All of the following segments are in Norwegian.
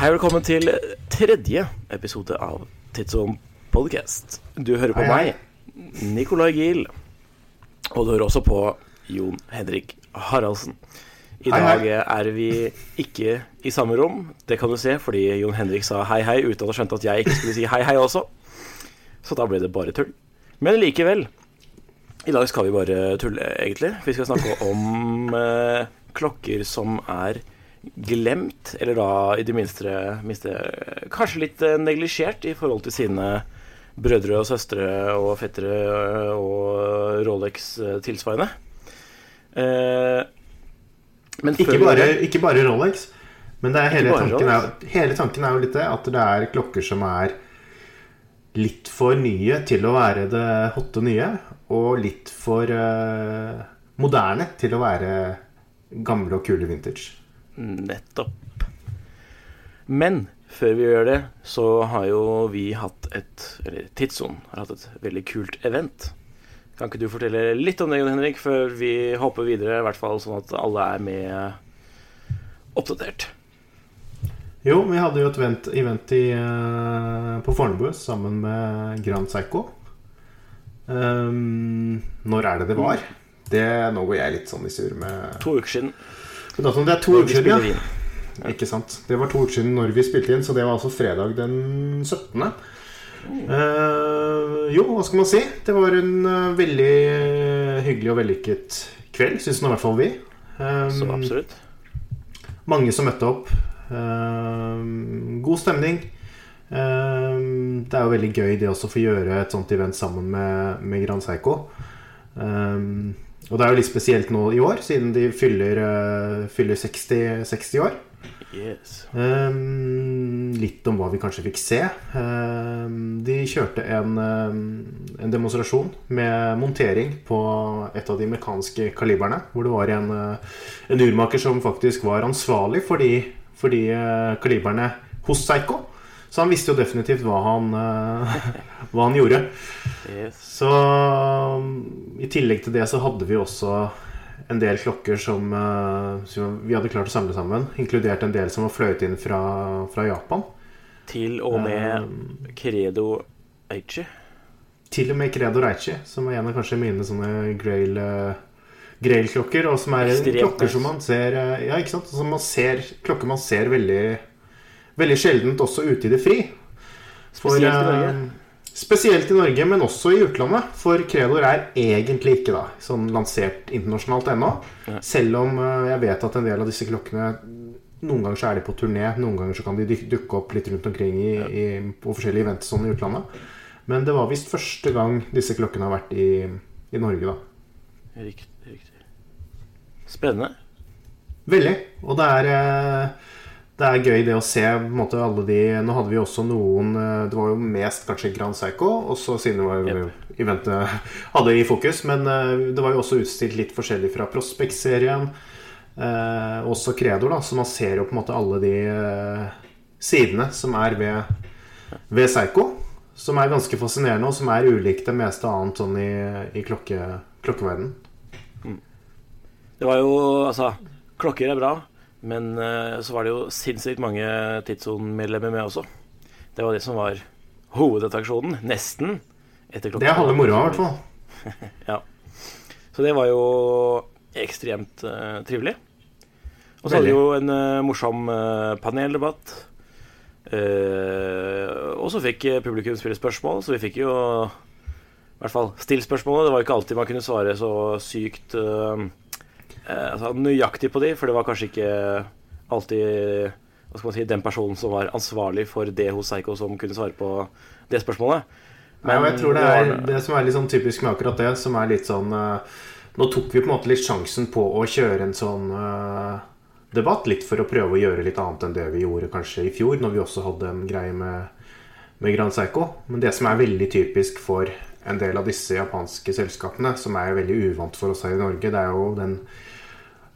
Hei, velkommen til tredje episode av Tidsom podcast. Du hører på Hei, hei. meg, Nicolai Giel. Og du hører også på Jon Henrik Haraldsen. I Hei, dag er vi ikke i samme rom. Det kan du se fordi Jon Henrik sa hei, hei uten at han skjønte at jeg ikke skulle si hei, hei også. Så da ble det bare tull. Men likevel. I dag skal vi bare tulle, egentlig. Vi skal snakke om eh, klokker som er glemt, eller da i det minste, minste kanskje litt eh, neglisjert i forhold til sine brødre og søstre og fettere eh, og Rolex eh, tilsvarende. Ikke bare, ikke bare Rolex, men det hele, tanken er, hele tanken er jo litt det at det er klokker som er litt for nye til å være det hotte nye, og litt for uh, moderne til å være gamle og kule vintage. Nettopp. Men før vi gjør det, så har jo vi hatt et Eller Tidssonen har hatt et veldig kult event. Kan ikke du fortelle litt om det, Jon Henrik, før vi hopper videre? I hvert fall sånn at alle er med oppdatert. Jo, vi hadde jo et event, event i, eh, på Fornebu sammen med Grand Psycho. Um, når er det det var? Det, nå går jeg litt sånn i surr med To uker siden. Altså, Det er to uker siden, ja. Ikke sant. Det var to uker siden når vi spilte inn, så det var altså fredag den 17. Uh, jo, hva skal man si? Det var en uh, veldig eh, hyggelig og vellykket kveld, syns nå i hvert fall vi. Um, Så absolutt. mange som møtte opp. Uh, god stemning. Eh, det er jo veldig gøy det også å få gjøre et sånt event sammen med, med Grand Seiko Eh, og det er jo litt spesielt nå i år, siden de fyller, eh, fyller 60, 60 år. Yes. Um, litt om hva vi kanskje fikk se. Um, de kjørte en, um, en demonstrasjon med montering på et av de amerikanske kaliberne. Hvor det var en, eh, en urmaker som faktisk var ansvarlig for de, for de uh, kaliberne hos Seiko. Så han visste jo definitivt hva han, uh, hva han gjorde. yes. Så i tillegg til det så hadde vi også en del klokker som, uh, som vi hadde klart å samle sammen. Inkludert en del som var fløyet inn fra, fra Japan. Til og med Um, Credo Aichi. til og med Credo Reichi, som er en av kanskje mine sånne grail, uh, grail-klokker. Og som er Ekstremt klokker som man ser Ja, ikke sant? Som man ser, klokker man ser veldig Veldig sjeldent også ute i det fri. For, Spesielt i Norge. Spesielt i Norge, men også i utlandet. For Credor er egentlig ikke da sånn lansert internasjonalt ennå. Ja. Selv om eh, jeg vet at en del av disse klokkene Noen ganger så er de på turné, noen ganger så kan de dukke opp litt rundt omkring i, i, på forskjellige events sånn i utlandet. Men det var visst første gang disse klokkene har vært i, i Norge, da. Riktig. riktig. Spennende. Veldig. Og det er, eh, det er gøy det å se på en måte, alle de Nå hadde vi også noen eh, Det var jo mest kanskje Grand Psycho, og så siden det var jo eventet hadde i fokus. Men eh, det var jo også utstilt litt forskjellig fra Prospect-serien. Eh, også Credo, da, så man ser jo på en måte alle de eh, sidene som er ved, ved Psycho. Som er ganske fascinerende, og som er ulikt det meste annet sånn i, i klokke, klokkeverdenen. Det var jo Altså, klokker er bra, men eh, så var det jo sinnssykt mange Tidssonen-medlemmer med også. Det var det som var hovedattraksjonen. Nesten. Etter klokka. Det er halve moroa, i hvert fall. Ja. Så det var jo ekstremt uh, trivelig. Og så hadde vi jo en uh, morsom uh, paneldebatt. Og så fikk publikum spille spørsmål, så vi fikk jo i hvert fall stilt spørsmålet. Det var jo ikke alltid man kunne svare så sykt eh, altså, nøyaktig på de, for det var kanskje ikke alltid hva skal man si, den personen som var ansvarlig for det hos Seigo, som kunne svare på det spørsmålet. Men, ja, jeg tror det det er det som er litt sånn typisk med akkurat det, som er litt sånn eh, Nå tok vi på en måte litt sjansen på å kjøre en sånn uh, debatt, litt for å prøve å gjøre litt annet enn det vi gjorde kanskje i fjor, når vi også hadde en greie med, med Grand Seigo. Men det som er veldig typisk for en del av disse japanske selskapene, som er veldig uvant for oss her i Norge, det er jo den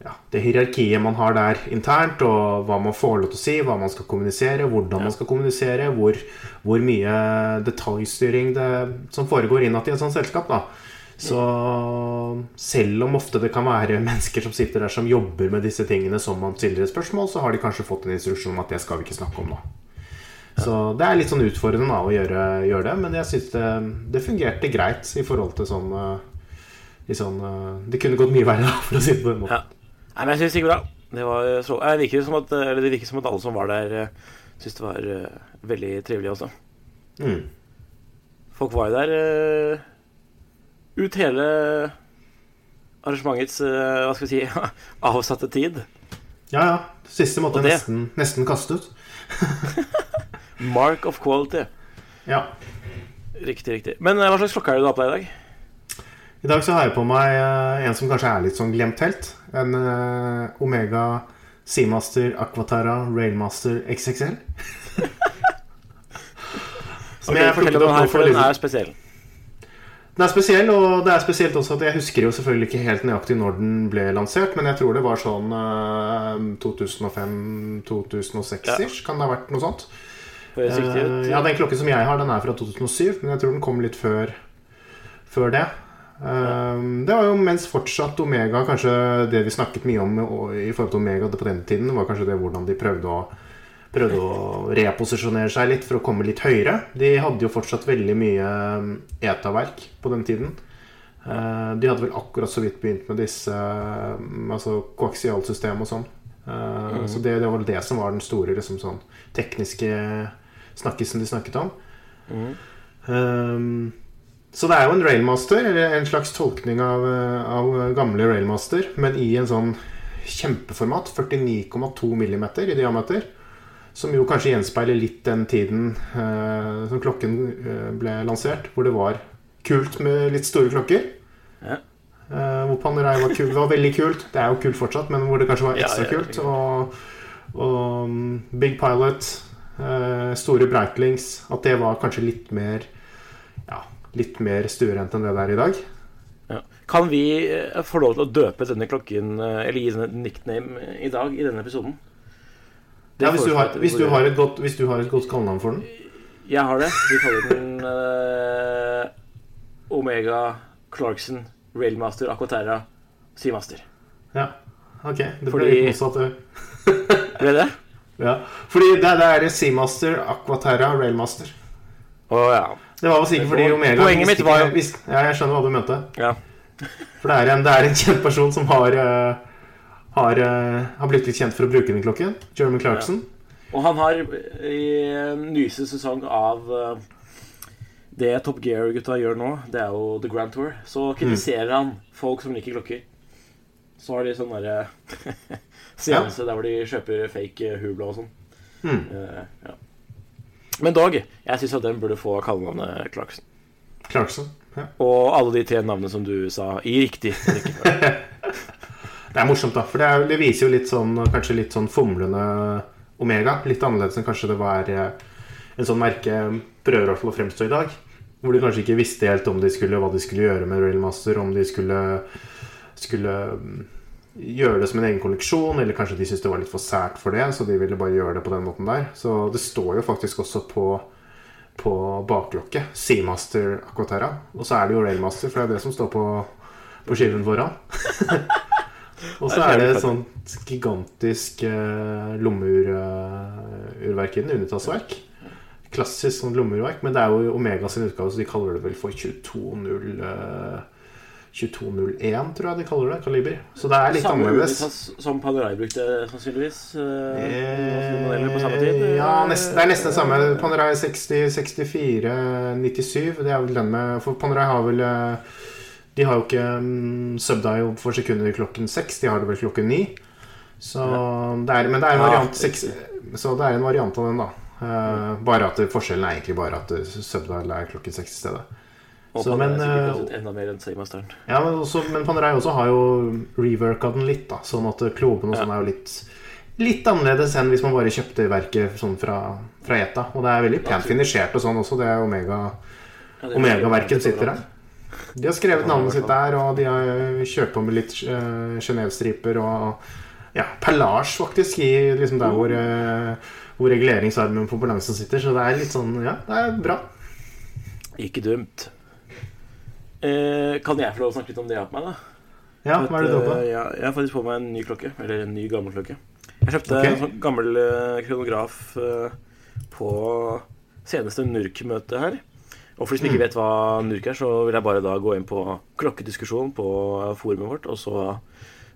ja, det hierarkiet man har der internt, og hva man får lov til å si, hva man skal kommunisere, hvordan man skal kommunisere, hvor, hvor mye detaljstyring det som foregår innad i et sånt selskap. da. Så selv om ofte det kan være mennesker som sitter der som jobber med disse tingene som man stiller et spørsmål, så har de kanskje fått en instruksjon om at det skal vi ikke snakke om nå. Så det er litt sånn utfordrende da, å gjøre, gjøre det, men jeg syns det, det fungerte greit i forhold til sånn, eh, sånn eh, Det kunne gått mye verre, da, for å si det på den måten. Ja. Nei, men jeg syns det gikk bra. Det, var, så, det, virker som at, eller det virker som at alle som var der, eh, syntes det var veldig trivelig også. Mm. Folk var jo der ut hele arrangementets hva skal vi si, avsatte tid. Ja, ja. Siste måtte jeg nesten, nesten kaste ut. Mark of quality. Ja. Riktig, riktig. Men hva slags klokke er det du har på deg i dag? I dag så har jeg på meg eh, en som kanskje er litt sånn glemt helt. En uh, Omega Seamaster Aquatara Railmaster XXL. Som Ok, jeg plukket om den her, for den er spesiell. Den er spesiell, og det er spesielt også at jeg husker jo selvfølgelig ikke helt nøyaktig når den ble lansert, men jeg tror det var sånn uh, 2005-2006-ish. Kan det ha vært noe sånt? Eh, ja, den klokken som jeg har, den er fra 2007, men jeg tror den kom litt før, før det. Eh, det var jo mens fortsatt Omega Kanskje det vi snakket mye om i forhold til Omega på den tiden, var kanskje det hvordan de prøvde å Prøvde å reposisjonere seg litt for å komme litt høyere. De hadde jo fortsatt veldig mye ETA-verk på den tiden. Eh, De hadde vel akkurat så vidt begynt med disse eh, Altså koaksialsystem og sånn. Mm. Så det, det var det som var den store liksom sånn tekniske snakkisen de snakket om. Mm. Um, så det er jo en railmaster, eller en slags tolkning av, eh, av gamle railmaster, men i en sånn kjempeformat. 49,2 millimeter i diameter. Som jo kanskje gjenspeiler litt den tiden eh, som klokken eh, ble lansert, hvor det var kult med litt store klokker. Ja. Eh, hvor Panerai var kult. Det var veldig kult. Det er jo kult fortsatt, men hvor det kanskje var ekstra ja, kult. Og, og um, Big Pilot, eh, store Breitlings At det var kanskje litt mer Ja, litt mer stuerent enn det det er i dag. Ja. Kan vi eh, få lov til å døpe denne klokken, eh, eller gi den et nickname eh, i dag, i denne episoden? Ja, hvis, du har, hvis, du har et godt, hvis du har et godt kallenavn for den. Jeg har det. Vi kaller den uh, Omega Clarkson Railmaster Aquaterra Seamaster. Ja, ok. Det ble Fordi- litt motsatt. det. Ble det? Ja. Fordi det, det er Seamaster, Aquaterra, Railmaster. Å ja. Det var vel sikkert fordi Omega Poenget mitt var jo- Ja, jeg skjønner hva du mente. ja. For det er en, det er en kjent person som har uh, har, uh, har blitt litt kjent for å bruke den klokken. Jeremy Clarkson. Og han har i en nyeste sesong av uh, det Top Gear-gutta gjør nå, det er jo The Grand Tour, så kritiserer han folk som liker klokker. Så har de sånn derre seanse der hvor de kjøper fake eh, hubla og sånn. Mm. Eh, ja. Men dog, jeg syns at den burde få kallenavnet Clarkson. Clarkson. Ja. Og alle de tre navnene som du sa, i riktig rekkefølge. Det er morsomt, da. For det, er, det viser jo litt sånn kanskje litt sånn fomlende Omega. Litt annerledes enn kanskje det var eh, en sånn merke prøver i hvert fall å fremstå i dag. Hvor de kanskje ikke visste helt om de skulle, hva de skulle gjøre med Railmaster. Om de skulle, skulle mm, gjøre det som en egen kolleksjon, eller kanskje de syntes det var litt for sært for det, så de ville bare gjøre det på den måten der. Så det står jo faktisk også på på baklokket. Seamaster Aquaterra. Og så er det jo Railmaster, for det er det som står på, på skiven foran. og så er det et sånt gigantisk uh, lommururverk i den. Unitasverk. Klassisk sånn lommeurverk. Men det er jo Omega sin utgave, så de kaller det vel for 22.0 uh, 2201, tror jeg de kaller det. Kaliber. Så det er litt Samme annerledes. Som Panerai brukte, sannsynligvis. eh, Eh, på samme tid. Ja, nesten, det er nesten det samme. Panerai 60, 64, 97. Det er vel den med For Panerai har vel eh, De har jo ikke um, subdial for sekunder klokken seks. De har det vel klokken ni. Så det er, men det er en Ja, variant seks, Så det er en variant av den, da. Uh, bare at Forskjellen er egentlig bare at subdial er klokken seks i stedet. Og Så, men, sikkert eh, enda mer enn Seamasteren. Ja, men, også, men Panerai også har jo reworka den litt, da. Sånn at kloben og Ja. sånn er jo litt Litt annerledes enn hvis man bare kjøpte verket sånn fra, fra ETA. Og det er veldig pent finisjert og sånn også. Det er Omega Ja, Omega-verken sitter der. De har skrevet navnet sitt der, og de har kjørt på med litt uh, Genéve-striper og ja, perlasj, faktisk, i liksom der hvor, uh, hvor reguleringsarmen på balansen sitter. Så det er litt sånn Ja, det er bra. Ikke dumt. Eh, kan jeg få lov å snakke litt om det jeg har på meg, da? Ja, hva er det du har på? Eh, ja, jeg har faktisk på meg en ny klokke. Eller en ny, gammel klokke. Jeg kjøpte okay. en sånn gammel eh, kronograf eh, på seneste NURK-møte her. Og for de som ikke Mm. vet hva NURK er, så vil jeg bare da gå inn på klokkediskusjon på forumet vårt, og så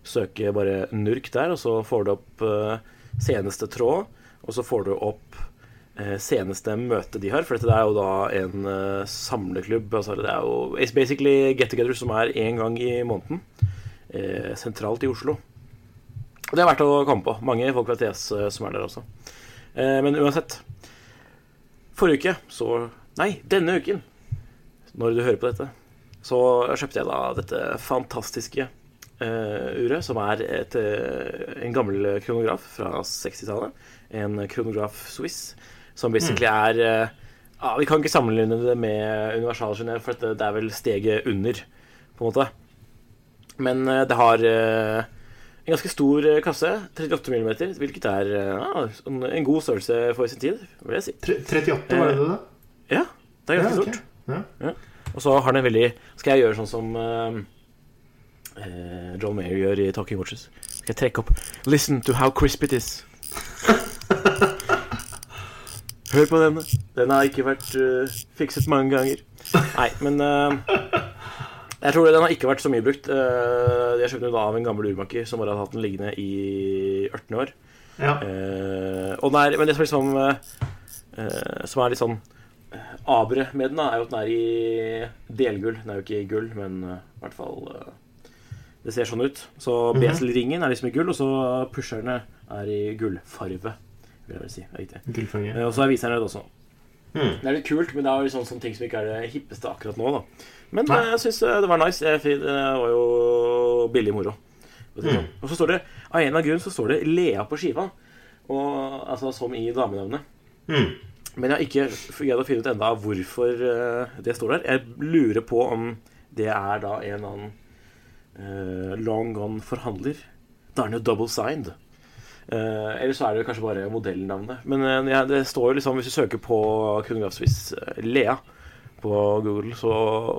søke bare NURK der, og så får du opp eh, seneste tråd, og så får du opp eh, seneste møte de har, for dette er jo da en eh, samleklubb. Altså det er jo it's basically get together som er én gang i måneden, eh, sentralt i Oslo. Og det er verdt å komme på. Mange folk fra TS eh, som er der også. Eh, men uansett. Forrige uke, så Nei, denne uken, når du hører på dette, så kjøpte jeg da dette fantastiske Uh, uret, som er et, eh, en gammel kronograf fra 60-tallet. En kronograf Swiss, som basically er eh, ja, Vi kan ikke sammenligne det med universalgenier, for det er vel steget under, på en måte. Men eh, det har eh, en ganske stor kasse, 38 mm, hvilket er ja, en god størrelse for sin tid, vil jeg si. 38, var det det? da? Ja, det er ganske Ja, okay. stort. Ja. Og så har den en veldig Skal jeg gjøre sånn som uh, John Mayer gjør i Talking Watches? Skal jeg trekke opp Listen to how crisp it is. Hør på denne. Den har ikke vært uh, fikset mange ganger. Nei, men uh, Jeg tror den har ikke vært så mye brukt. Uh, jeg kjøpte den da av en gammel urmaker som bare hadde hatt den liggende i 18 år. Ja. Og den er, men det som, liksom, som er litt sånn abre med den, da, er jo at den er i delgull. Den er jo ikke i gull, men i hvert fall Det ser sånn ut. Så Mhm. beselringen er liksom i gull, og så pusherne er i gullfarve. Vil jeg vel si. Gullfange. Eh, og så er viseren rød også. Mm. Det er litt kult, men det er jo sånn, ting som ikke er det hippeste akkurat nå, da. Men Nei. eh, jeg syns det var nice. Det var jo billig moro. Mm. Og så står det, av en eller annen grunn så står det Lea på skiva. Og, altså som i damenavnet. Mm. Men jeg har ikke greid å finne ut enda hvorfor eh, det står der. Jeg lurer på om det er da en eller annen uh, long gone forhandler. Da er den jo double signed. Eh, eller så er det kanskje bare modellnavnet. Men eh, ja, det står jo liksom, hvis du søker på kronografsvis uh, Lea på Google, så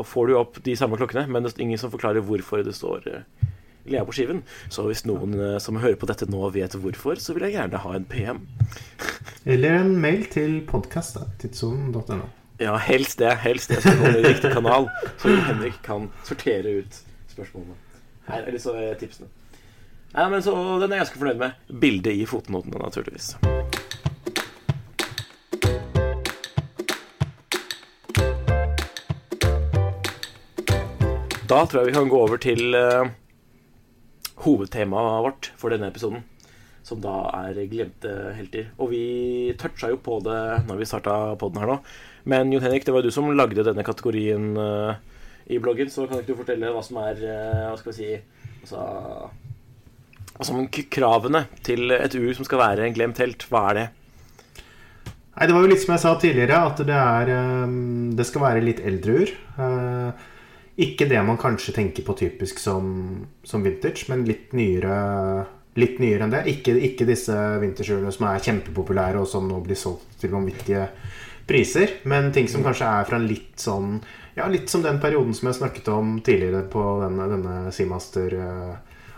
får du opp de samme klokkene, men det er ingen som forklarer hvorfor det står eh, Lea på skiven. Så hvis noen eh, som hører på dette nå vet hvorfor, så vil jeg gjerne ha en PM. Eller en mail til podkast.tidssonen.no. Ja, helst det. Helst det, så kommer det riktig kanal, så Henrik kan sortere ut spørsmålene. Her, er er tipsene. Nei, men så Den er jeg ganske fornøyd med. Bildet i fotnotene, naturligvis. Da tror jeg vi kan gå over til uh, hovedtemaet vårt for denne episoden. Som da er glemte helter. Og vi toucha jo på det når vi starta poden her nå. Men Jon Henrik, det var jo du som lagde denne kategorien uh, i bloggen, så kan ikke du fortelle hva som er uh, Hva skal vi si altså, altså Kravene til et ur som skal være en glemt helt, hva er det? Nei, Det var jo litt som jeg sa tidligere, at det, er, um, det skal være litt eldre ur. Eh, ikke det man kanskje tenker på typisk som, som vintage, men litt nyere, litt nyere enn det. Ikke, ikke disse vintageurene som er kjempepopulære, og som nå blir solgt til vanvittige priser, men ting som kanskje er fra en litt sånn Ja, litt som den perioden som jeg snakket om tidligere på denne, denne Seamaster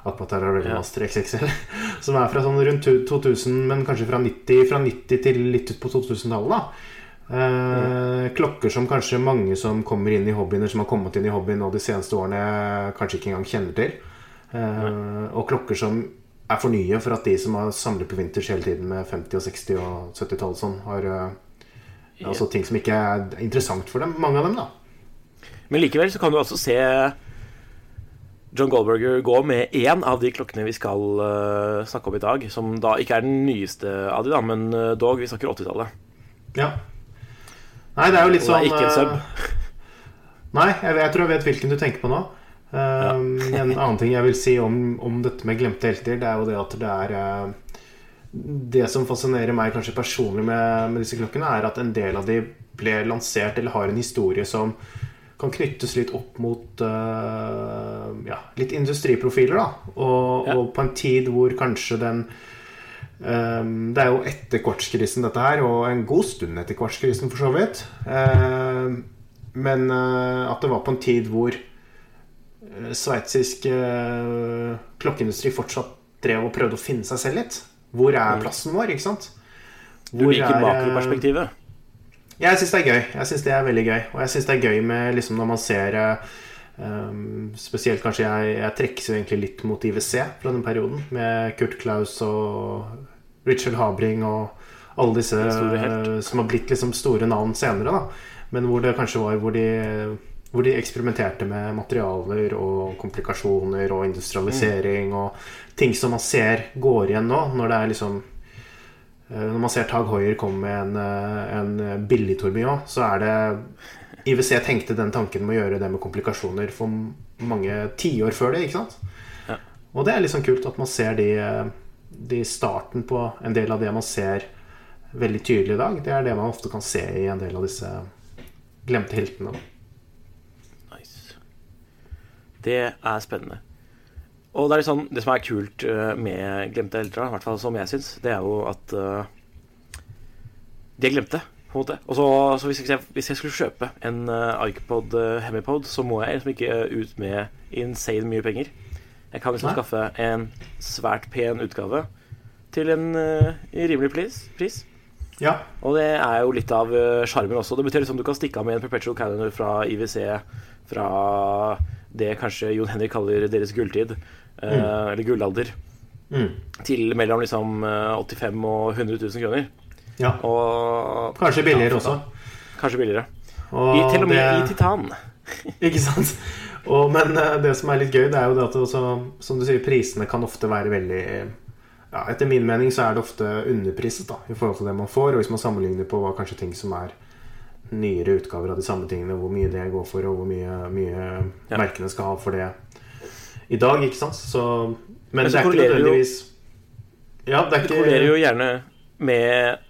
uh, Remaster Revelmaster XXL. Som er fra sånn rundt 2000, men kanskje fra 90, fra 90 til litt ut på 2000-tallet. da Eh, klokker som kanskje mange som kommer inn i hobbyen, som har kommet inn i hobbyen nå de seneste årene, kanskje ikke engang kjenner til. Eh, og klokker som er for nye for at de som har samlet på vinters hele tiden med 50-, og 60- og 70-tallet sånn, har eh, Altså ting som ikke er interessant for dem. Mange av dem, da. Men likevel så kan du altså se John Goldberger går med én av de klokkene vi skal uh, snakke om i dag. Som da ikke er den nyeste av de, da, men uh, dog, vi snakker 80-tallet. Ja. Nei, det er jo litt Og sånn ikke en sub. eh, Nei, jeg, jeg tror jeg vet hvilken du tenker på nå. Um, En annen ting jeg vil si om, om dette med glemte helter, det er jo det at det er Det som fascinerer meg kanskje personlig med, med disse klokkene, er at en del av de ble lansert eller har en historie som kan knyttes litt opp mot uh, ja, litt industriprofiler. da og, Ja. og på en tid hvor kanskje den Um, det er jo etter kvartskrisen dette her, og en god stund etter kvartskrisen for så vidt. Uh, men uh, at det var på en tid hvor sveitsisk klokkeindustri fortsatt drev og prøvde å finne seg selv litt. Hvor er plassen vår, ikke sant? Du Hvor liker er, eh, makroperspektivet. Jeg syns det er gøy. Jeg synes det er veldig gøy. Og jeg syns det er gøy med liksom når man ser um, Spesielt kanskje jeg, jeg trekkes jo egentlig litt mot IWC fra den perioden. Med Kurt Klaus og Richard Habring og alle disse eh, som har blitt liksom store navn senere. da Men hvor det kanskje var hvor de, hvor de eksperimenterte med materialer og komplikasjoner og industrialisering og ting som man ser går igjen nå, når det er liksom Når man ser Tag Hoier komme med en, eh, en billig tourbillon, så er det IWC tenkte den tanken med å gjøre det med komplikasjoner for mange tiår før det. ikke sant? Ja. Og det er sånn kult at man ser de, eh, de starten på en del av det man ser veldig tydelig i dag. Det er det man ofte kan se i en del av disse glemte heltene. Nice. Det er spennende. Og det er liksom, det som er kult eh, med glemte helter, i hvert fall som jeg syns, det er jo at uh, de er glemte, på en måte. Og så, så hvis, jeg, hvis jeg skulle kjøpe en uh, iPod uh, Hemipod, så må jeg liksom ikke eh, ut med insane mye penger. Jeg kan liksom Nei. skaffe en svært pen utgave til en eh, rimelig pris. pris. Ja, Og det er jo litt av eh, sjarmen også. Det betyr liksom du kan stikke av med en perpetual calendar fra IWC, fra det kanskje Jon Henrik kaller deres gulltid, eh, eller gullalder, mm. til mellom liksom eh, 85 og 100 000 kroner. ja. Og Kanskje billigere også. kanskje billigere. Og I, til og med det- i titan. Ikke sant? Og, men eh, det som er litt gøy, det er jo det at også, som du sier, prisene kan ofte være veldig ja, Etter min mening så er det ofte underpriset da, i forhold til det man får. Og hvis man sammenligner på hva kanskje ting som er nyere utgaver av de samme tingene, hvor mye det går for, og hvor mye, mye Ja. merkene skal ha for det i dag, ikke sant? Så, men, Men det, det er ikke nødvendigvis Ja, det er Det korrelerer jo gjerne med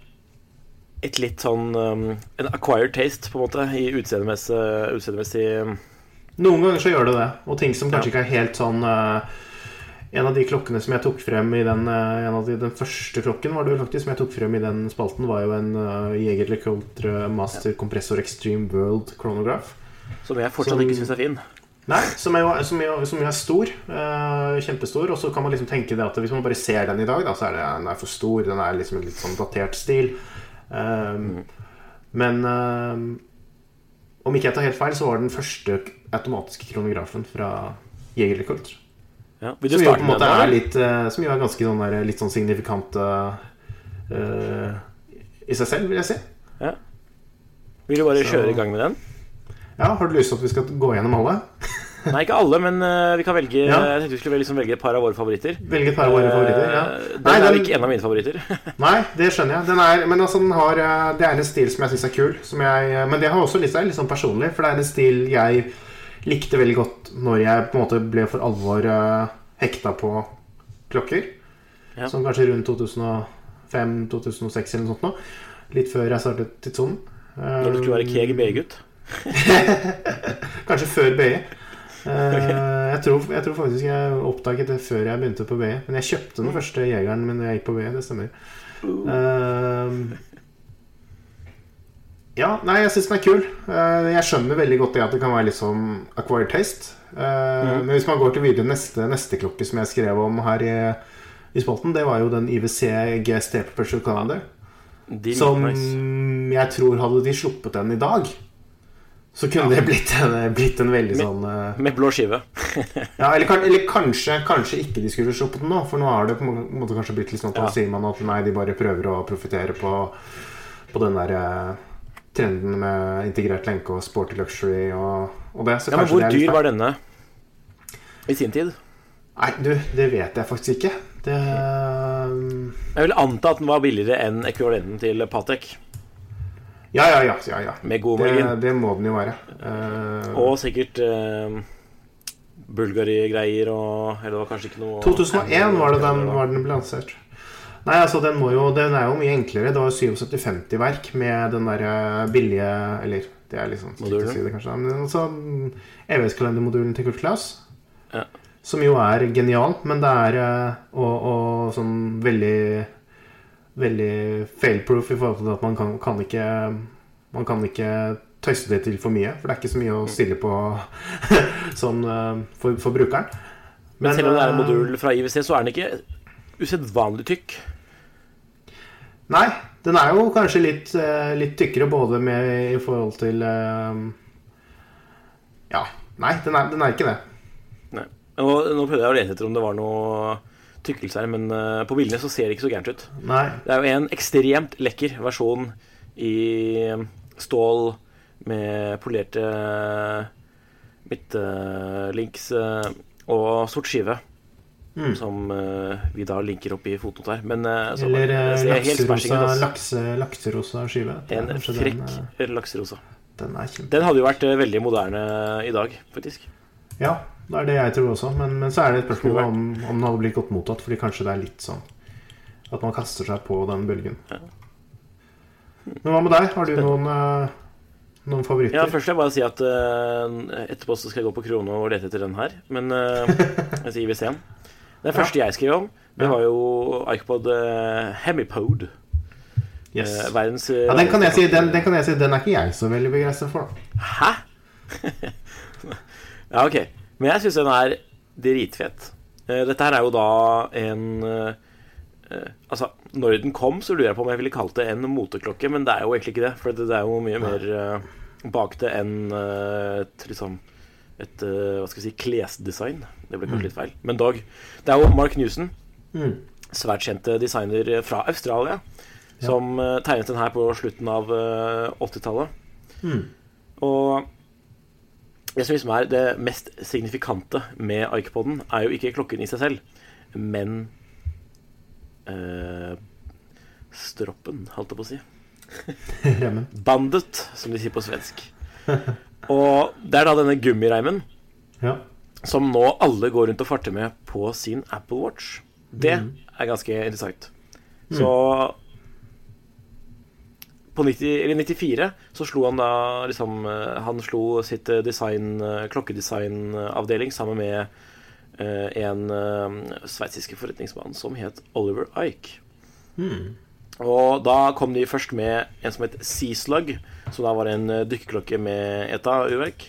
et litt sånn um, En acquired taste, på en måte, i utseendemessig, utseendemessig Noen ganger så gjør det det, og ting som kanskje Ja. ikke er helt sånn uh, En av de klokkene som jeg tok frem i den eh, En av de, Den første klokken var det vel faktisk som jeg tok frem i den spalten, var jo en uh, Jeger LeCoultre Master Compressor Extreme World Chronograph. Som jeg fortsatt Som- ikke syns er fin. Nei, som er jo, som er, som er stor. Uh, kjempestor. Og så kan man liksom tenke det at hvis man bare ser den i dag, da, så er det, den er for stor. Den er liksom en litt sånn datert stil. Um, Men um, om ikke jeg tar helt feil, så var det den første automatiske kronografen fra Jeger LeCoultre. Ja. Som jo på en måte er litt uh, Som jo er ganske sånn der, litt sånn signifikant uh, i seg selv, vil jeg si. Ja. Vil du bare Så- kjøre i gang med den? Ja, Har du lyst til at vi skal gå gjennom alle? Nei, ikke alle, men uh, vi kan velge Ja. Jeg tenkte vi skulle liksom velge et par av våre favoritter. Velge et par av våre favoritter. Ja. uh, Den Nei, er den- ikke en av mine favoritter. Nei, det skjønner jeg. Den er, men altså, den har, eh, det er en stil som jeg syns er kul. Som jeg, eh, men det har også litt, litt sånn personlig, for det er en stil jeg likte veldig godt når jeg på en måte ble for alvor uh, hekta på klokker. Ja. Sånn kanskje rundt 2005-2006 eller noe sånt. Nå. Litt før jeg startet Tidssonen. Når du skulle være KGB-gutt. Kanskje før BI. Okay. jeg, tror, jeg tror faktisk jeg oppdaget det før jeg begynte på BI. Men jeg kjøpte den første jegeren men jeg gikk på BI. Det stemmer. Uh, ja, nei, jeg syns den er kul. Eh, jeg skjønner veldig godt det at det kan være litt sånn acquired taste. Eh, Men hvis man går til videre neste, neste klokke som jeg skrev om her i, i spalten, det var jo den IWC GST Perpetual Calendar. Som nice. jeg tror hadde de sluppet den i dag, så kunne det blitt en, blitt en veldig med, sånn uh... Med blå skive. ja, eller, eller kanskje, kanskje ikke de skulle sluppet den nå, for nå har det på en måte kanskje blitt litt sånn at Ja. sier man at nei, de bare prøver å profitere på, på den der uh, trenden med integrert lenke og sporty luxury og, og det. Så Ja, men hvor litt dyr var denne i sin tid? Nei, du, det vet jeg faktisk ikke. Det Jeg vil anta at den var billigere enn ekvivalenten til Patek, Ja, ja, ja. ja, ja. med god Det, margin. det må den jo være. Uh, Og sikkert uh, Bulgari-greier og Eller det var kanskje ikke noe 2001 var det den, var den ble lansert. Nei, altså den, jo, den er jo mye enklere. Det var 7750-verk med den der eh, billige Eller det er å Modulen? si det, kanskje. Men altså evighetskalendermodulen til Kurt Klaus. Ja. Som jo er genial, men det er og, og sånn veldig Veldig fail-proof i forhold til at man kan, kan ikke Man kan ikke tøyse det til for mye. For det er ikke så mye å stille på sånn eh, for, for brukeren. Men selv om det er en eh, modul fra IWC, så er den ikke usedvanlig tykk. Nei, den er jo kanskje litt, eh, litt tykkere både med i forhold til Ja. Nei, den er, den er ikke det. Nei. Nå, nå prøvde jeg å lete etter om det var noe tykkelse her, men uh, på bildene så ser det ikke så gærent ut. Nei. Det er jo en ekstremt lekker versjon i stål med polerte midtlinks eh, og sort skive. Mm. Som eh, vi da linker opp i fotot her. Men eh, så, Eller eh, lakserosa, lakse, lakserosa skive. En frekk Den, eh, lakserosa. den. Den hadde jo vært eh, veldig moderne i dag, faktisk. Ja, det er det jeg tror også. Men, men så er det et spørsmål om, om den hadde blitt godt mottatt. Fordi kanskje det er litt sånn at man kaster seg på den bølgen. Men hva med deg? Har du noen, eh, noen favoritter? Ja, Først vil jeg bare si at uh, etterpå så skal jeg gå på Krono og lete etter den her. Men uh, jeg sier vi ser Den første jeg skrev om, det var jo Icopod uh, Hemipode. Yes. Uh, verdens Ja, den kan, jeg si, den, den kan jeg si Den er ikke jeg så veldig begeistret for. Hæ? ja, ok. Men jeg syns den er dritfett. Eh, dette her er jo da en eh, eh, Altså, når den kom, så lurer jeg på om jeg ville kalt det en moteklokke, men det er jo egentlig ikke det. For det, er jo mye mer bakte bak det enn et liksom et hva skal vi si, klesdesign. Det ble kanskje litt feil. Men dog. Det er jo Mark Newson, Mm. svært kjente designer fra Australia, som tegnet den her på slutten av eh, 80-tallet. Mm. Og det som liksom er det mest signifikante med Ikepoden, er jo ikke klokken i seg selv, men eh, stroppen, holdt jeg på å si. Remmen. Bandet, som de sier på svensk. Og det er da denne gummireimen Ja. som nå alle går rundt og farter med på sin Apple Watch. Det er ganske interessant. Så på 90, eller 94 så slo han da liksom eh, Han slo sitt eh, design, eh, klokkedesignavdeling sammen med en uh, sveitsiske forretningsmann som het Oliver Ike. Hmm. Og da kom de først med en som het Seaslug, som da var en dykkerklokke med ETA-urverk.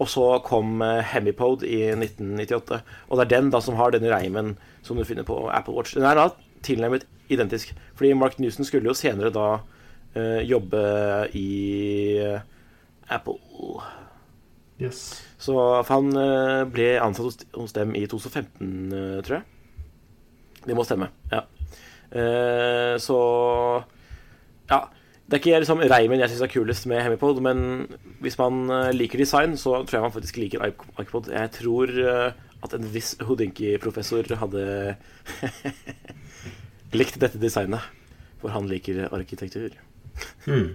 Og så kom Hemipode i 1998. Og det er den da som har denne reimen som du finner på Apple Watch. Den er da tilnærmet identisk. Fordi Mark Newson skulle jo senere da jobbe i eh, Apple. Yes. Så han eh, ble ansatt hos, dem i 2015, eh, tror jeg. Det må stemme. Ja. Eh, så Ja. Det er ikke liksom reimen jeg syns er kulest med Hemipod, men hvis man eh, liker design, så tror jeg man faktisk liker Ipod. Jeg tror eh, at en viss Houdinki-professor hadde likt dette designet, for han liker arkitektur. Mm.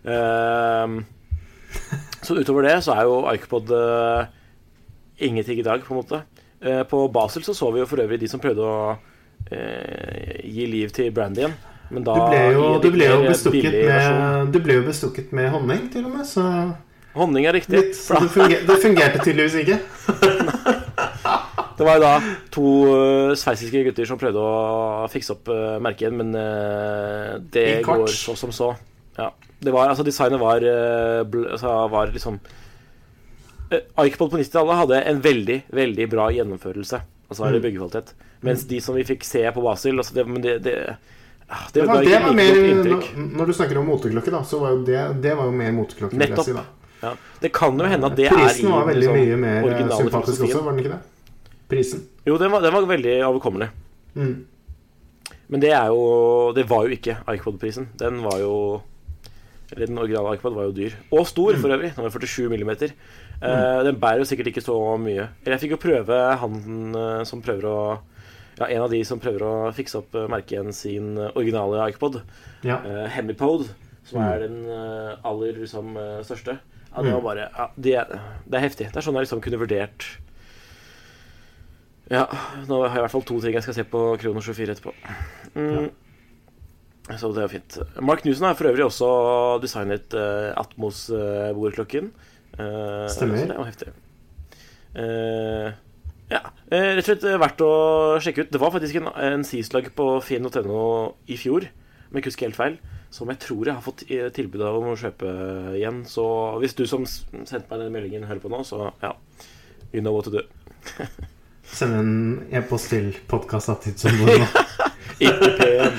Uh, så utover det så er jo Icopod uh, ingenting i dag, på en måte. Uh, på Basel så så vi jo for øvrig de som prøvde å eh, gi liv til Brandyen. Men da Du ble jo, du ble jo bestukket med, du ble jo bestukket med honning, til og med. Så, Honning er riktig. litt, det, funger, det fungerte tydeligvis ikke. Det var jo da to uh, sveitsiske gutter som prøvde å fikse opp uh, merket, men eh, det går så som så. Ja. Det var, altså Designet var, eh, altså, var liksom Icopod på 90-tallet hadde en veldig, veldig bra gjennomførelse. Altså Mm. byggekvalitet. Mens de som vi fikk se på Basil altså det, men det, det, ah, det, var, det var mer, når, du snakker om moteklokke, da, så var jo det, det var jo mer moteklokke. Nettopp. Si. Ja. Det kan jo hende at det er i Prisen var veldig liksom, mye mer eh, sympatisk også, var den ikke det? Prisen. Jo, den var, den var veldig overkommelig. Mm. Men det er jo Det var jo ikke iPod-prisen. Den var jo Eller den originale iPod var jo dyr. Og stor, for øvrig. Den var 47 millimeter. Eh, den bærer jo sikkert ikke så mye. Eller jeg fikk jo prøve han eh, som prøver å Ja, en av de som prøver å fikse opp uh, merket sin eh, originale iPod. Ja. Uh, Hemipode, som er den eh, aller liksom, eh, største. Ja, det var bare ja, det, det er heftig. Det er sånn jeg liksom kunne vurdert Ja, nå har jeg i hvert fall to ting jeg skal se på Krono 24 etterpå. Mm. Så det er fint. Mark Newson har for øvrig også designet uh, Atmos-bordklokken. Uh, Stemmer. Så det er jo heftig. Uh, ja, eh, rett og slett eh, verdt å sjekke ut. Det var faktisk en, en Seaslug på finn.no i fjor, om jeg ikke husker helt feil, som jeg tror jeg har fått tilbud av om å kjøpe igjen. Så hvis du som sendte meg den meldingen, hører på nå, så ja. You know what to do. Send en e-post til podkast.tidsområdet. Ikke pen.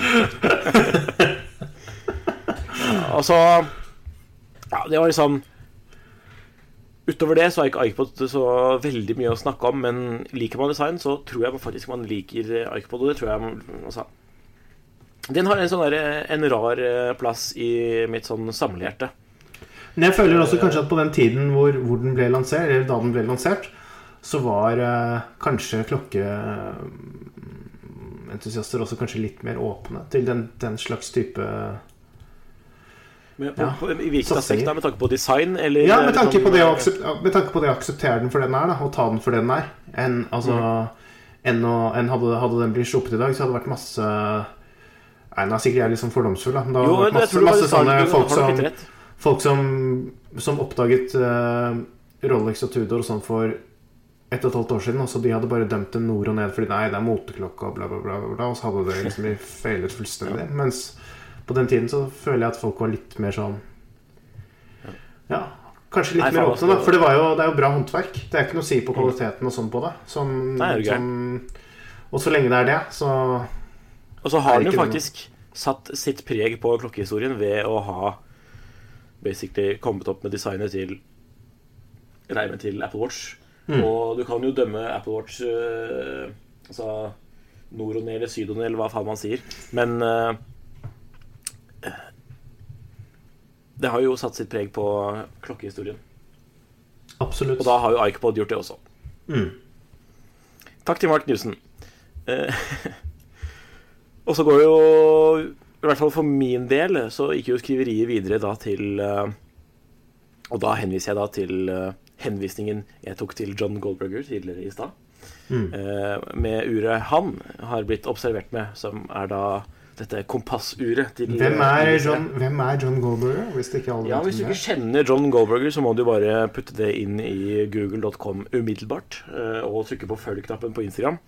og så Ja, det var liksom Utover det så har ikke iPod så veldig mye å snakke om, men liker man design, så tror jeg faktisk man liker iPod, og det tror jeg altså. Den har en sånn der, en rar eh, plass i mitt sånn samlehjerte. Men jeg føler også kanskje at på den tiden hvor, hvor den ble lansert, eller da den ble lansert, så var eh, kanskje klokkeentusiaster også kanskje litt mer åpne til den, den slags type Men på, Ja, på, I hvilken aspekt da? Med tanke på design, eller Ja, med tanke, på det å eh, med tanke på det å akseptere den for den er, da, og ta den for den er. Enn altså, mm. en, en hadde, hadde den blitt sluppet i dag, så hadde det vært masse Nei, nå er sikkert jeg litt sånn fordomsfull, da. Men det hadde jo, vært masse, masse sånne folk som. Folk som, som oppdaget uh, Rolex og Tudor og sånn for ett og et halvt år siden. Altså de hadde bare dømt det nord og ned fordi nei, det er moteklokke og bla, bla, bla. bla, og så hadde det liksom feilet fullstendig. Mens på den tiden så føler jeg at folk var litt mer sånn Ja, kanskje litt Nei, mer åpne, da. altså- For det, var jo, det er jo bra håndverk. Det er ikke noe å si på kvaliteten og sånn på det. Som, Nei, du som, og så lenge det er det, så Og så har det den jo faktisk faktisk satt sitt preg på klokkehistorien ved å ha basically kommet opp med designet til reimen til Apple Watch. Mm. Og du kan jo dømme Apple Watch uh, altså nord og ned eller syd og ned, eller hva faen man sier. Men uh, det har jo satt sitt preg på klokkehistorien. absolutt. Og da har jo iPod gjort det også. Mm. Takk til Mark Newson. Uh, og så går jo, i hvert fall for min del, så gikk jo skriveriet videre da til eh, Og da henviser jeg da til eh, henvisningen jeg tok til John Goldberger tidligere i stad. Mm. eh, med uret han har blitt observert med, som er da dette kompassuret til Hvem, er John, hvem er John Goldberger? Hvis ikke ja, Hvis du ikke er? kjenner John Goldberger, så må du bare putte det inn i google.com umiddelbart. eh, Og trykke på følg-knappen på Instagram.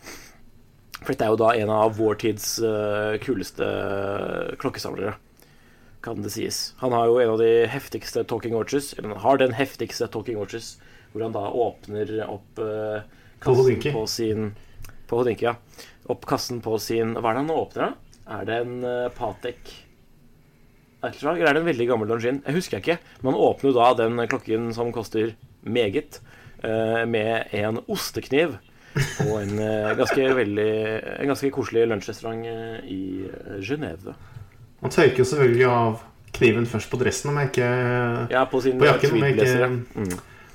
For dette er jo da en av vår tids eh, kuleste klokkesamlere, kan det sies. Han har jo en av de heftigste talking watches, eller han har den heftigste talking watches, hvor han da åpner opp eh, På kassen på, på sin På Hodinki, ja. Opp kassen på sin Hva er det han åpner, da? Er det en uh, Patek Ertslag, eller er det en veldig gammel Longin? Jeg husker jeg ikke. Men han åpner jo da den klokken som koster meget, eh, med en ostekniv og en eh, ganske, veldig, en ganske koselig lunsjrestaurant eh, i eh, Han tørker jo selvfølgelig av kniven først på dressen, om jeg ikke, Ja, på sin På jakken, om jeg ikke. Mm.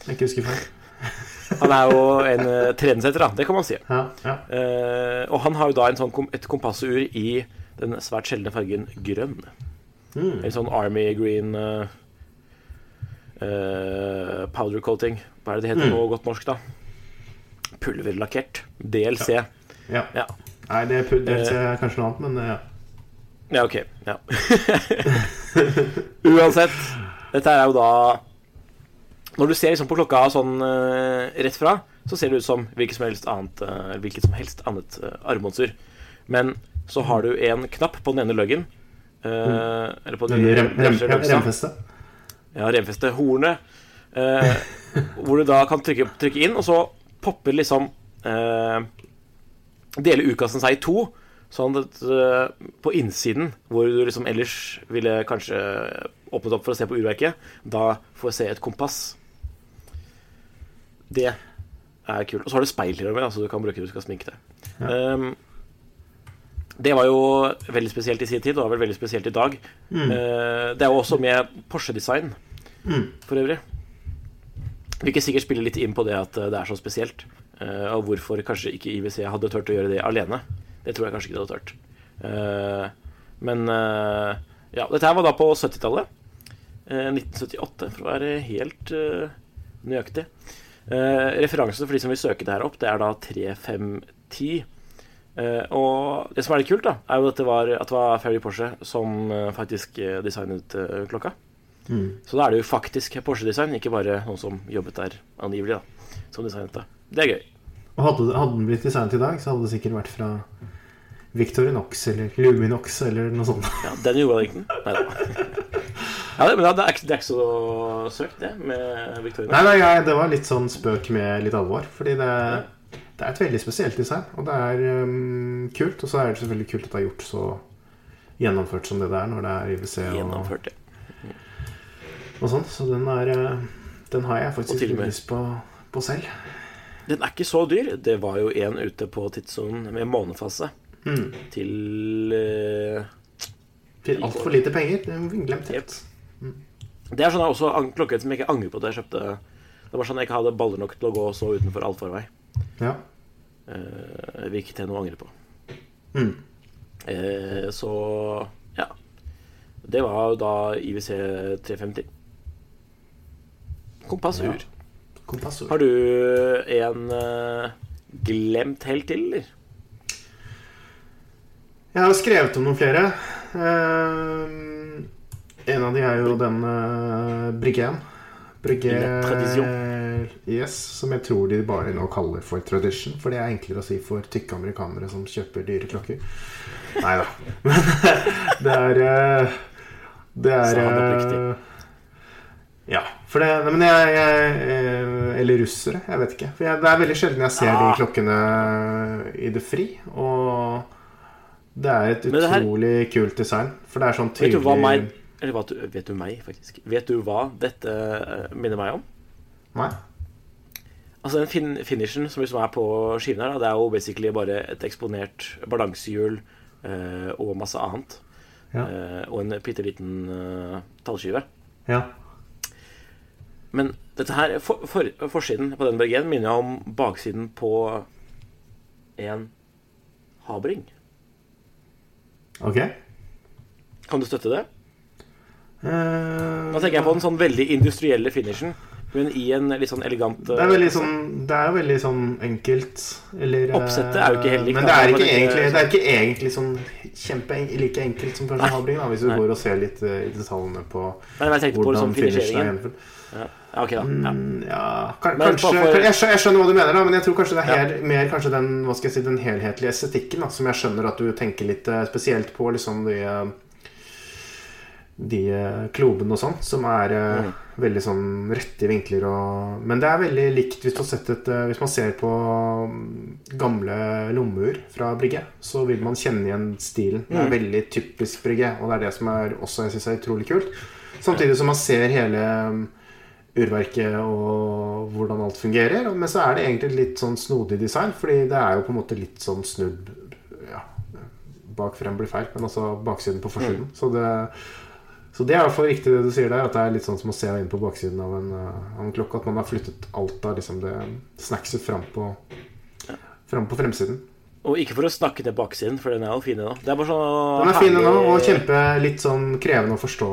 jeg ikke husker feil. Han er jo en uh, trendsetter, da. Det kan man si. Ja, ja. Uh, og han har jo da en sånn, kom- et kompassur i den svært sjeldne fargen grønn. Mm. En sånn Army green uh, powder coating. Hva er det det heter Mm. på godt norsk, da? Pulverlakkert. DLC. Ja, ja. ja. Nei, det er, det er kanskje noe annet, men eh, ja. ok. Ja. Uansett. Dette er jo da Når du ser liksom på klokka sånn uh, rett fra, så ser det ut som hvilket som helst annet, uh, hvilket som helst annet uh, armbåndsur. Men så har du en knapp på den ene løggen. Uh, mm. Eller på den Denne rem, rem, rem, remfeste. Ja, remfeste hornet. Eh, hvor du da kan trykke, trykke inn, og så popper liksom eh, Deler utkasten seg i to. Sånn at eh, på innsiden, hvor du liksom ellers ville kanskje åpnet opp for å se på urverket, da får jeg se et kompass. Det er kult. Og så har du speil til og med, så du kan bruke det du skal sminke deg. Um, det var jo veldig spesielt i sin tid, og er vel veldig spesielt i dag. Mm. Uh, det er jo også med Porsche-design, Mm. for øvrig. Hvilket sikkert spille litt inn på det at eh, det er så spesielt. uh, og hvorfor kanskje ikke IWC hadde turt å gjøre det alene. Det tror jeg kanskje ikke de hadde turt. Uh, men uh, ja, dette her var da på 70-tallet. Uh, 1978, for å være helt eh, nøyaktig. Referansen for de som vil søke det her opp, det er da 3510. Eh, og det som er litt kult, da, er jo at det var, at det var Ferry Porsche som faktisk designet klokka. Mm. Så da er det jo faktisk Porsche-design, ikke bare noen som jobbet der angivelig, da, som designet det. Det er gøy. Og hadde, hadde den blitt designet i dag, så hadde det sikkert vært fra Victorinox eller Luminox eller noe sånt. Ja, den ikke. Nei da. Ja, det- men det er, ikke, det er ikke så søkt, det, med Victorinox. Nei, nei, nei, det var litt sånn spøk med litt alvor. Fordi det, det er et veldig spesielt design, og det er um, kult. Og så er det selvfølgelig kult at det er gjort så gjennomført som det det er når det er IWC og, Gjennomført, ja. og sånn. Så den er eh, Den har jeg faktisk ikke lyst på, på selv. Den er ikke så dyr. Det var jo en ute på tidssonen med månefase Mm. til uh, Til altfor lite penger. Er glemt helt. Mm. Det er sånn jeg også klokket som jeg ikke angrer på at jeg kjøpte. Det var sånn jeg ikke hadde baller nok til å gå så utenfor allfarvei. Ja. Uh, Hvilket jeg å angrer på. Mm. Uh, så ja. Det var da IWC 350. Kompassur. Ja. Kompassur. Har du en uh, glemt helt til, eller? Jeg har skrevet om noen flere. Ehm, en av de er jo den uh, Briggen. Briggen Yes, som jeg tror de bare nå kaller for tradition. For det er enklere å si for tykke amerikanere som kjøper dyre klokker. Nei da. Men det er eh, Det er eh, Ja. For det Men jeg, jeg eh, Eller russere. Jeg vet ikke. For jeg, det er veldig sjelden jeg ser Ah. de klokkene i det fri. Og det er et utrolig her- kult design. For det er sånn Vet tydelig du hva meg Eller hva, vet du meg, faktisk? Vet du hva dette eh, minner meg om? Nei? Altså den fin finishen som liksom er på skiven her, det er jo basically bare et eksponert balansehjul eh, og masse annet. Ja. Eh, og en bitte liten eh, tallskive. ja. Men dette her, for, for, forsiden på den BG-en minner om baksiden på en havring. Ok. Kan du støtte det? Uh, Nå tenker jeg på den sånn veldig industrielle finishen, men i en litt sånn elegant Det er veldig sånn Det er veldig sånn enkelt eller, eh, Oppsettet er jo ikke heller Men det er ikke det, egentlig, eh, det er ikke egentlig sånn kjempe like enkelt som kanskje Nei. hvis du Nei. går og ser litt eh, i detaljene på Men jeg tenkte på hvordan liksom finishen er gjennomført. Ja. ok da. Ja. Mm, Ja, kanskje, for- jeg, skjønner, hva du mener, da, men jeg tror kanskje det er Ja. mer kanskje den, hva skal jeg si, den helhetlige estetikken da, som jeg skjønner at du tenker litt eh, spesielt på liksom de de eh, klobene og sånn, som er eh, Mm. veldig sånn rette vinkler og Men det er veldig likt hvis et Hvis man ser på mm, gamle lommeur fra Brigge, så vil man kjenne igjen stilen. Det er Mm. veldig typisk Brigge, og det er det som er også jeg synes er utrolig kult. Samtidig som man ser hele mm, urverket og hvordan alt fungerer. Men så er det egentlig litt sånn snodig design, fordi det er jo på en måte litt sånn snudd ja, Bak frem blir feil, men altså baksiden på forsiden. Så, det, så det er i hvert fall riktig det du sier der, at det er litt sånn som å se inn på baksiden av en, av en klokke. At man har flyttet alt av liksom det snackset fram på, fram på fremsiden. Og ikke for å snakke ned baksiden, for den er jo fin nå. Det bare sånn Den er fin nå, og kjempe litt sånn krevende å forstå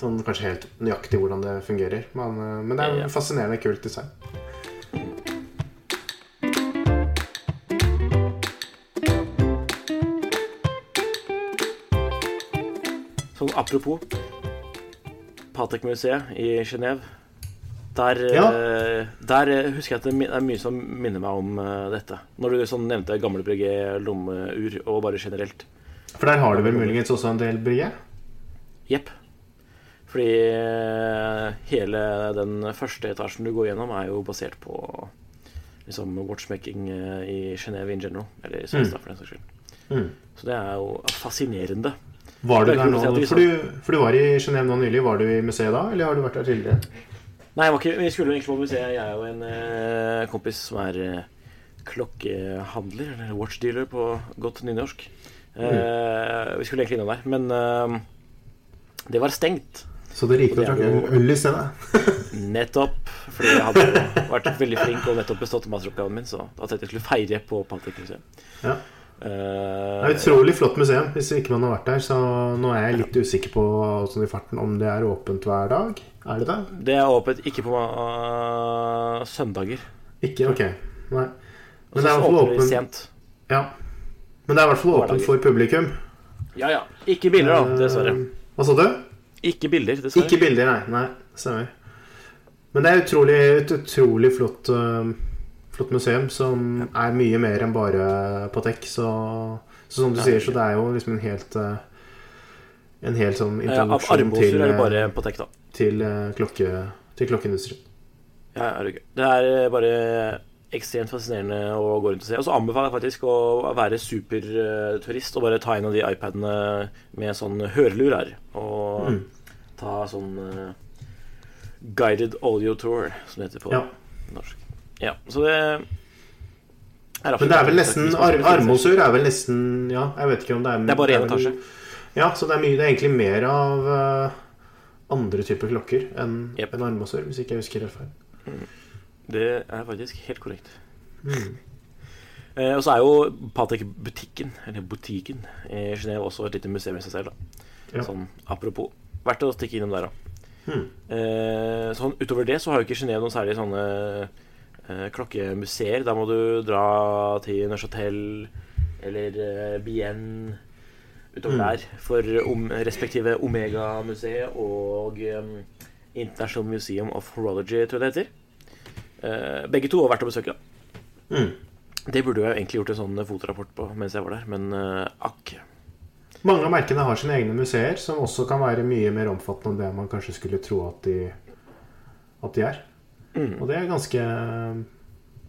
sånn kanskje helt nøyaktig hvordan det fungerer. Men, eh, men det er en fascinerende kult design. Sånn apropos Patek-museet i Genéve. Der, Ja. eh, der eh, husker jeg at det er mye som minner meg om dette. Når du sånn nevnte gamle brygge, lommeur, og bare generelt. For der har du vel muligens også en del brygge? Jepp. Fordi eh, hele den første etasjen du går gjennom, er jo basert på liksom watchmaking eh, i Genéve in general. Eller i Sveits, mm. for den saks skyld. Mm. Så det er jo fascinerende. Var du er der nå? Si For du, for du var i Genéve nå nylig. Var du i museet da, eller har du vært der tidligere? Nei, ikke, vi skulle egentlig på museet. Jeg er jo en eh, kompis som er eh, klokkehandler, eller watchdealer på godt nynorsk. Eh, Vi skulle egentlig innom der, men eh, det var stengt. Så dere gikk Og drakk øl- i stedet? Nettopp. Fordi jeg hadde vært veldig flink og nettopp bestått masteroppgaven min, så da tenkte jeg skulle feire på Patek-museet. Ja. Uh, Det er et utrolig flott museum. Hvis ikke man har vært der, så nå er jeg litt usikker på sånn i farten om det er åpent hver dag. Er det det? det er åpent ikke på uh, søndager. Ikke? Ok. Nei. Men det er i hvert fall åpent sent. Ja. Men det er i hvert fall åpent for publikum. Ja ja. Ikke biler, da, dessverre. Uh, Hva sa du? Ikke bilder, dessverre. Ikke bilder, nei. nei stemmer. Men det er utrolig, et utrolig flott, eh, flott museum som er mye mer enn bare Patek. Så Så som du sier, så det er jo liksom en helt eh, En helt sånn introduksjon ja, til, er det eh, bare Patek, da. til, klokke, til klokkeindustrien. Ja, er det gøy. Det er bare ekstremt fascinerende å gå rundt og se. Og så anbefaler jeg faktisk å være superturist og bare ta inn av de iPadene med sånn hørelur her. Og Mm. ta sånn uh, guided audio tour, som det heter på Ja. norsk. Ja, så det er Men det er vel nesten Armosur ar er vel nesten Ja, jeg vet ikke om det er Det er bare én etasje. Ja, så det er, mye, det er egentlig mer av uh, andre typer klokker enn yep. en Armosur, hvis ikke jeg husker helt feil. Det er faktisk helt korrekt. Mm. Eh, og så er jo Patek-butikken, eller butikken, i Genéve også et lite museum i seg selv. da Ja. Sånn apropos. Verdt å stikke innom der, da. Hmm. Eh, sånn, utover det så har jo ikke Genéve noen særlig sånne eh, klokkemuseer. Da må du dra til Neuchâtel eller eh, Bienne utover hmm. der for om, respektive Omega-museet og eh, International Museum of Horology, tror jeg det heter. Eh, begge to har vært å besøke. da Hmm. Det burde jeg egentlig gjort en sånn fotorapport på mens jeg var der, men eh, akk. Mange av merkene har sine egne museer, som også kan være mye mer omfattende enn det man kanskje skulle tro at de, at de er. Mm. Og det er ganske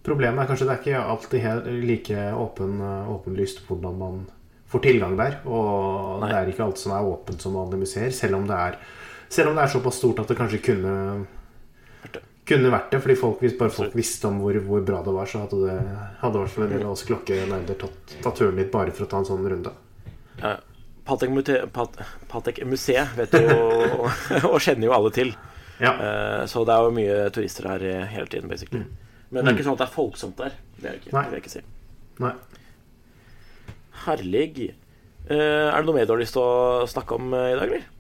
Problemet er kanskje det er ikke alltid helt like åpen, åpenlyst hvordan man får tilgang der. Og Nei. det er ikke alt som er åpent som vanlige museer, selv om det er, selv om det er såpass stort at det kanskje kunne Vært det. kunne vært det, fordi folk, hvis bare folk visste om hvor, hvor bra det var, så hadde det hadde i hvert fall en del av oss klokkenerder tatt, tatt turen litt bare for å ta en sånn runde. Ja, Patek, Mute- Pat, Patek vet du, og kjenner jo alle til. Ja. Uh, så det er jo mye turister her eh, hele tiden, basically. Men det er ikke sånn at det er folksomt der. Det er ikke. Nei. Vil jeg ikke si. Nei. Herlig. Uh, er det noe mer du har lyst til å snakke om i dag, eller?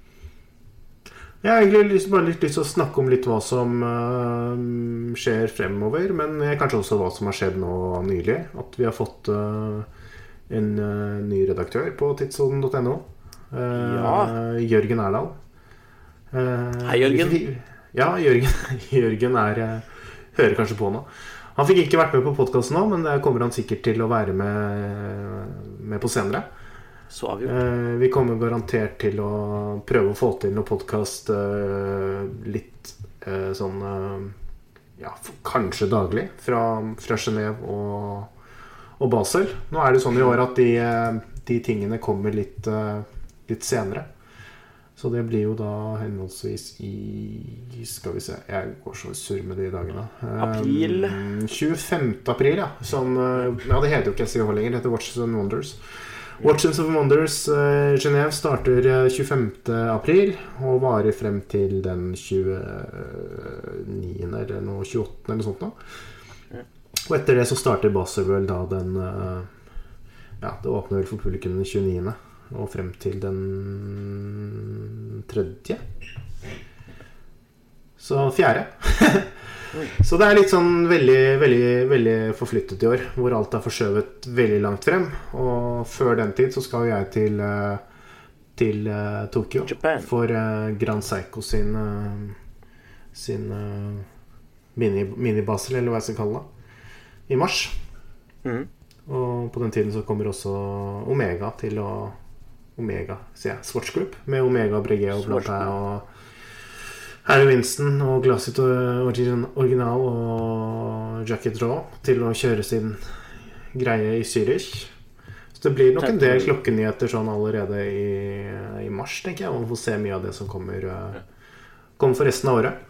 Jeg har egentlig bare litt lyst til å snakke om litt hva som uh, skjer fremover, men kanskje også hva som har skjedd nå nylig. At vi har fått øh, en øh, ny redaktør på tidssonen.no. Uh, Ja. Jørgen Erdal. Eh, Hei, Jørgen. Ja, Jørgen, Jørgen er hører kanskje på nå. Han fikk ikke vært med på podkasten nå, men det kommer han sikkert til å være med, med på senere. Så avgjort. Eh, vi kommer garantert til å prøve å få til noe podkast litt eh, sånn eh, Ja, kanskje daglig fra, fra Genéve og, og Basel. Nå er det sånn i år at de, eh, de tingene kommer litt, eh, litt senere. Så det blir jo da henholdsvis i Skal vi se Jeg går så surr med de dagene. Eh, April. 25. april, ja. Som Ja, det heter jo ikke SEH lenger. Det heter Watches and Wonders. Watches of Wonders Genève starter eh, 25. april og varer frem til den 29. eller noe 28. eller noe sånt. Da. Og etter det så starter Basel vel da den eh, Ja, det åpner vel for publikum den 29. Og frem til den tredje. Så fjerde. så det er litt sånn veldig, veldig, veldig forflyttet i år, hvor alt er forskjøvet veldig langt frem. Og før den tid så skal jo jeg til, eh, til eh, Tokyo Japan. for Grand Seiko sin sin mini- minibasel, eller hva jeg skal kalle det, i mars. Mm. Og på den tiden så kommer også Omega til å Omega, sier jeg. Swatch Group. Med Omega Breguet og Swatch og Harry Winston og Glassit Original og Jackie Draw til å kjøre sin greie i Zürich. Så det blir nok en del klokkenyheter sånn allerede i, i mars, tenker jeg. Og vi får se mye av det som kommer, eh, kommer for resten av året.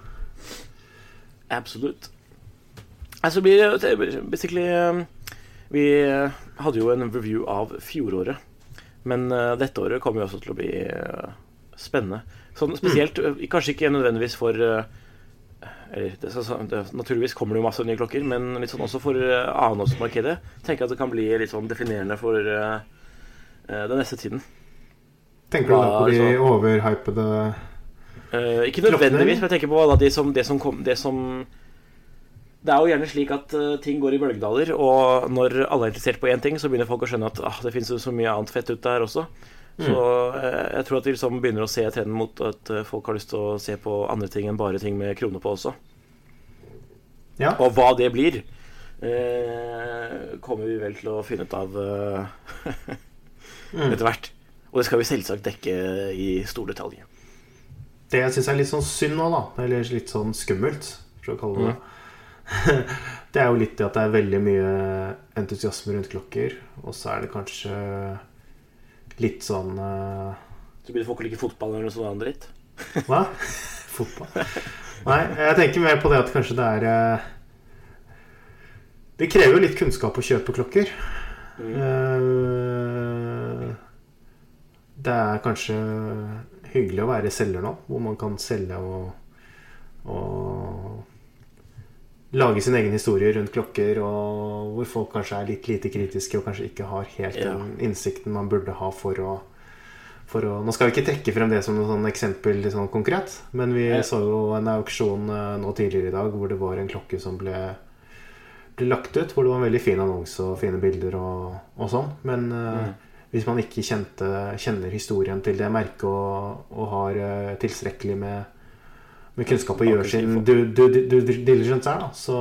Absolutt. Altså blir det basically eh, Vi hadde jo en review av fjoråret. Men eh, dette året kommer jo også til å bli eh, spennende. Sånn spesielt, eh, Kanskje ikke nødvendigvis for eller, det, så, det, Naturligvis kommer det jo masse nye klokker, men litt sånn også for uh, annenhåndsmarkedet. Tenker jeg at det kan bli litt sånn definerende for uh, den neste tiden. Tenker du da på de Ja, overhypede uh, ikke nødvendigvis, men jeg tenker på da, det, som, det, som kom, det som Det er jo gjerne slik at eh, ting går i bølgedaler, og når alle er interessert på én ting, så begynner folk å skjønne at ah, det fins så mye annet fett ut der også. Så eh, jeg tror at vi liksom begynner å se trenden mot at eh, folk har lyst til å se på andre ting enn bare ting med kroner på også. Ja. Og hva det blir, eh, kommer vi vel til å finne ut av eh, etter hvert. Og det skal vi selvsagt dekke i stor detalj. Det jeg syns er litt sånn synd nå, da, eller litt sånn skummelt, for å kalle det det, det er jo litt det at det er veldig mye entusiasme rundt klokker, og så er det kanskje litt sånn uh... Så begynner folk å like fotball eller noe sånt annet dritt? Hva? Fotball? Nei, jeg tenker mer på det at kanskje det er uh... Det krever jo litt kunnskap å kjøpe klokker. Eh, Det er kanskje hyggelig å være selger nå, hvor man kan selge og, og lage sin egen historie rundt klokker, og hvor folk kanskje er litt lite kritiske og kanskje ikke har helt Ja. den innsikten man burde ha for å, for å Nå skal vi ikke trekke frem det som noe sånn eksempel sånn konkret, men vi Ja. så jo en auksjon eh, nå tidligere i dag hvor det var en klokke som ble, ble lagt ut, hvor det var en veldig fin annonse og fine bilder og, og sånn. Men eh, hvis man ikke kjente, kjenner historien til det merket og, og har uh, tilstrekkelig med, med kunnskap og gjør sin due du, du, du, diligence her, da, så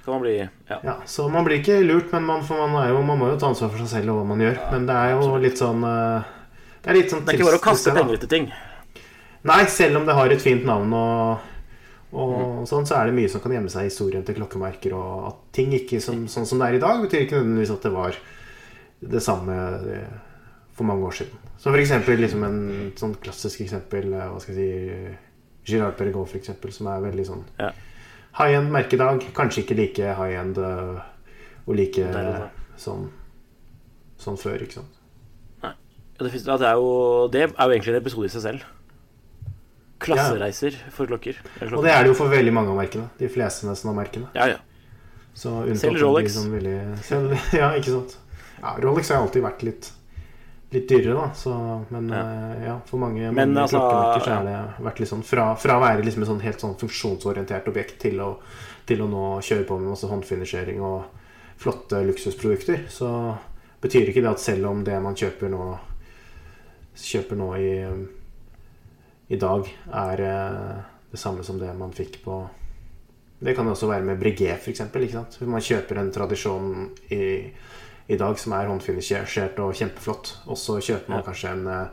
Skal man bli Ja. ja, så man blir ikke lurt, men man, man, er jo, man må jo ta ansvar for seg selv og hva man gjør. Men det er jo litt sånn eh, Det er sånn Det er ikke bare å kaste penger etter ting. Nei, selv om det har et fint navn og, og sånn, så er det mye som kan gjemme seg i historien til klokkemerker. Og at ting ikke som, sånn som det er i dag, betyr ikke nødvendigvis at det var det samme eh, for mange år siden. Så for eksempel liksom en sånn klassisk eksempel eh, Hva skal jeg si Girard Perregaux, eksempel, som er veldig sånn Ja. high end merkedag. Kanskje ikke like high end eh, og like er det. sånn, sånn før, ikke sant. Nei. Det, finnes, det, er jo, det er jo egentlig en episode i seg selv. Klassereiser for klokker. Og det er det jo for veldig mange av merkene. De fleste nesten av merkene. Ja, ja. Så Selv Rolex. Sånn veldig, selv, ja, ikke sant. Ja, Rolex har alltid vært litt, litt dyrere, da. Så, men Ja. ja. ja, for mange, Men mange altså, klokkemerker så har det vært sånn fra, fra å være liksom et sånn helt sånn funksjonsorientert objekt til å, til å nå kjøre på med masse håndfinishering og flotte luksusprodukter, så betyr ikke det at selv om det man kjøper nå kjøper nå i, i dag, er eh, det samme som det man fikk på det kan også være med Breguet, f.eks. Man kjøper en tradisjon i, i dag som er håndfinishert og kjempeflott, og så kjøper man Ja. kanskje en, eh,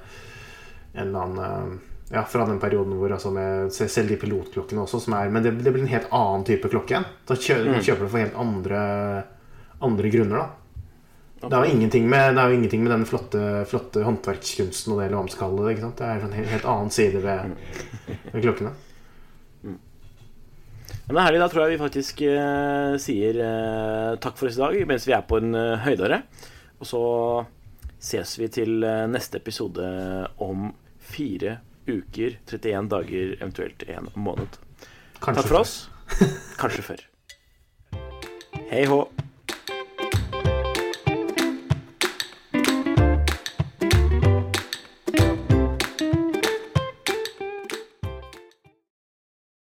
en eller annen eh, Ja, fra den perioden hvor altså med Selv de pilotklokkene også, som er Men det, det blir en helt annen type klokke igjen. Da kjøper, Mm. kjøper du for helt andre, andre grunner, da. Det er jo ingenting med, det er jo ingenting med den flotte, flotte håndverkskunsten og det, eller hva man skal kalle det. Er en helt, helt annen side ved, ved klokkene. Men det er herlig. Da tror jeg vi faktisk eh, sier eh, takk for oss i dag mens vi er på en uh, høydere. Og så ses vi til eh, neste episode om fire uker, 31 dager, eventuelt en måned. Kanskje Takk for oss. Kanskje før. Hei hå.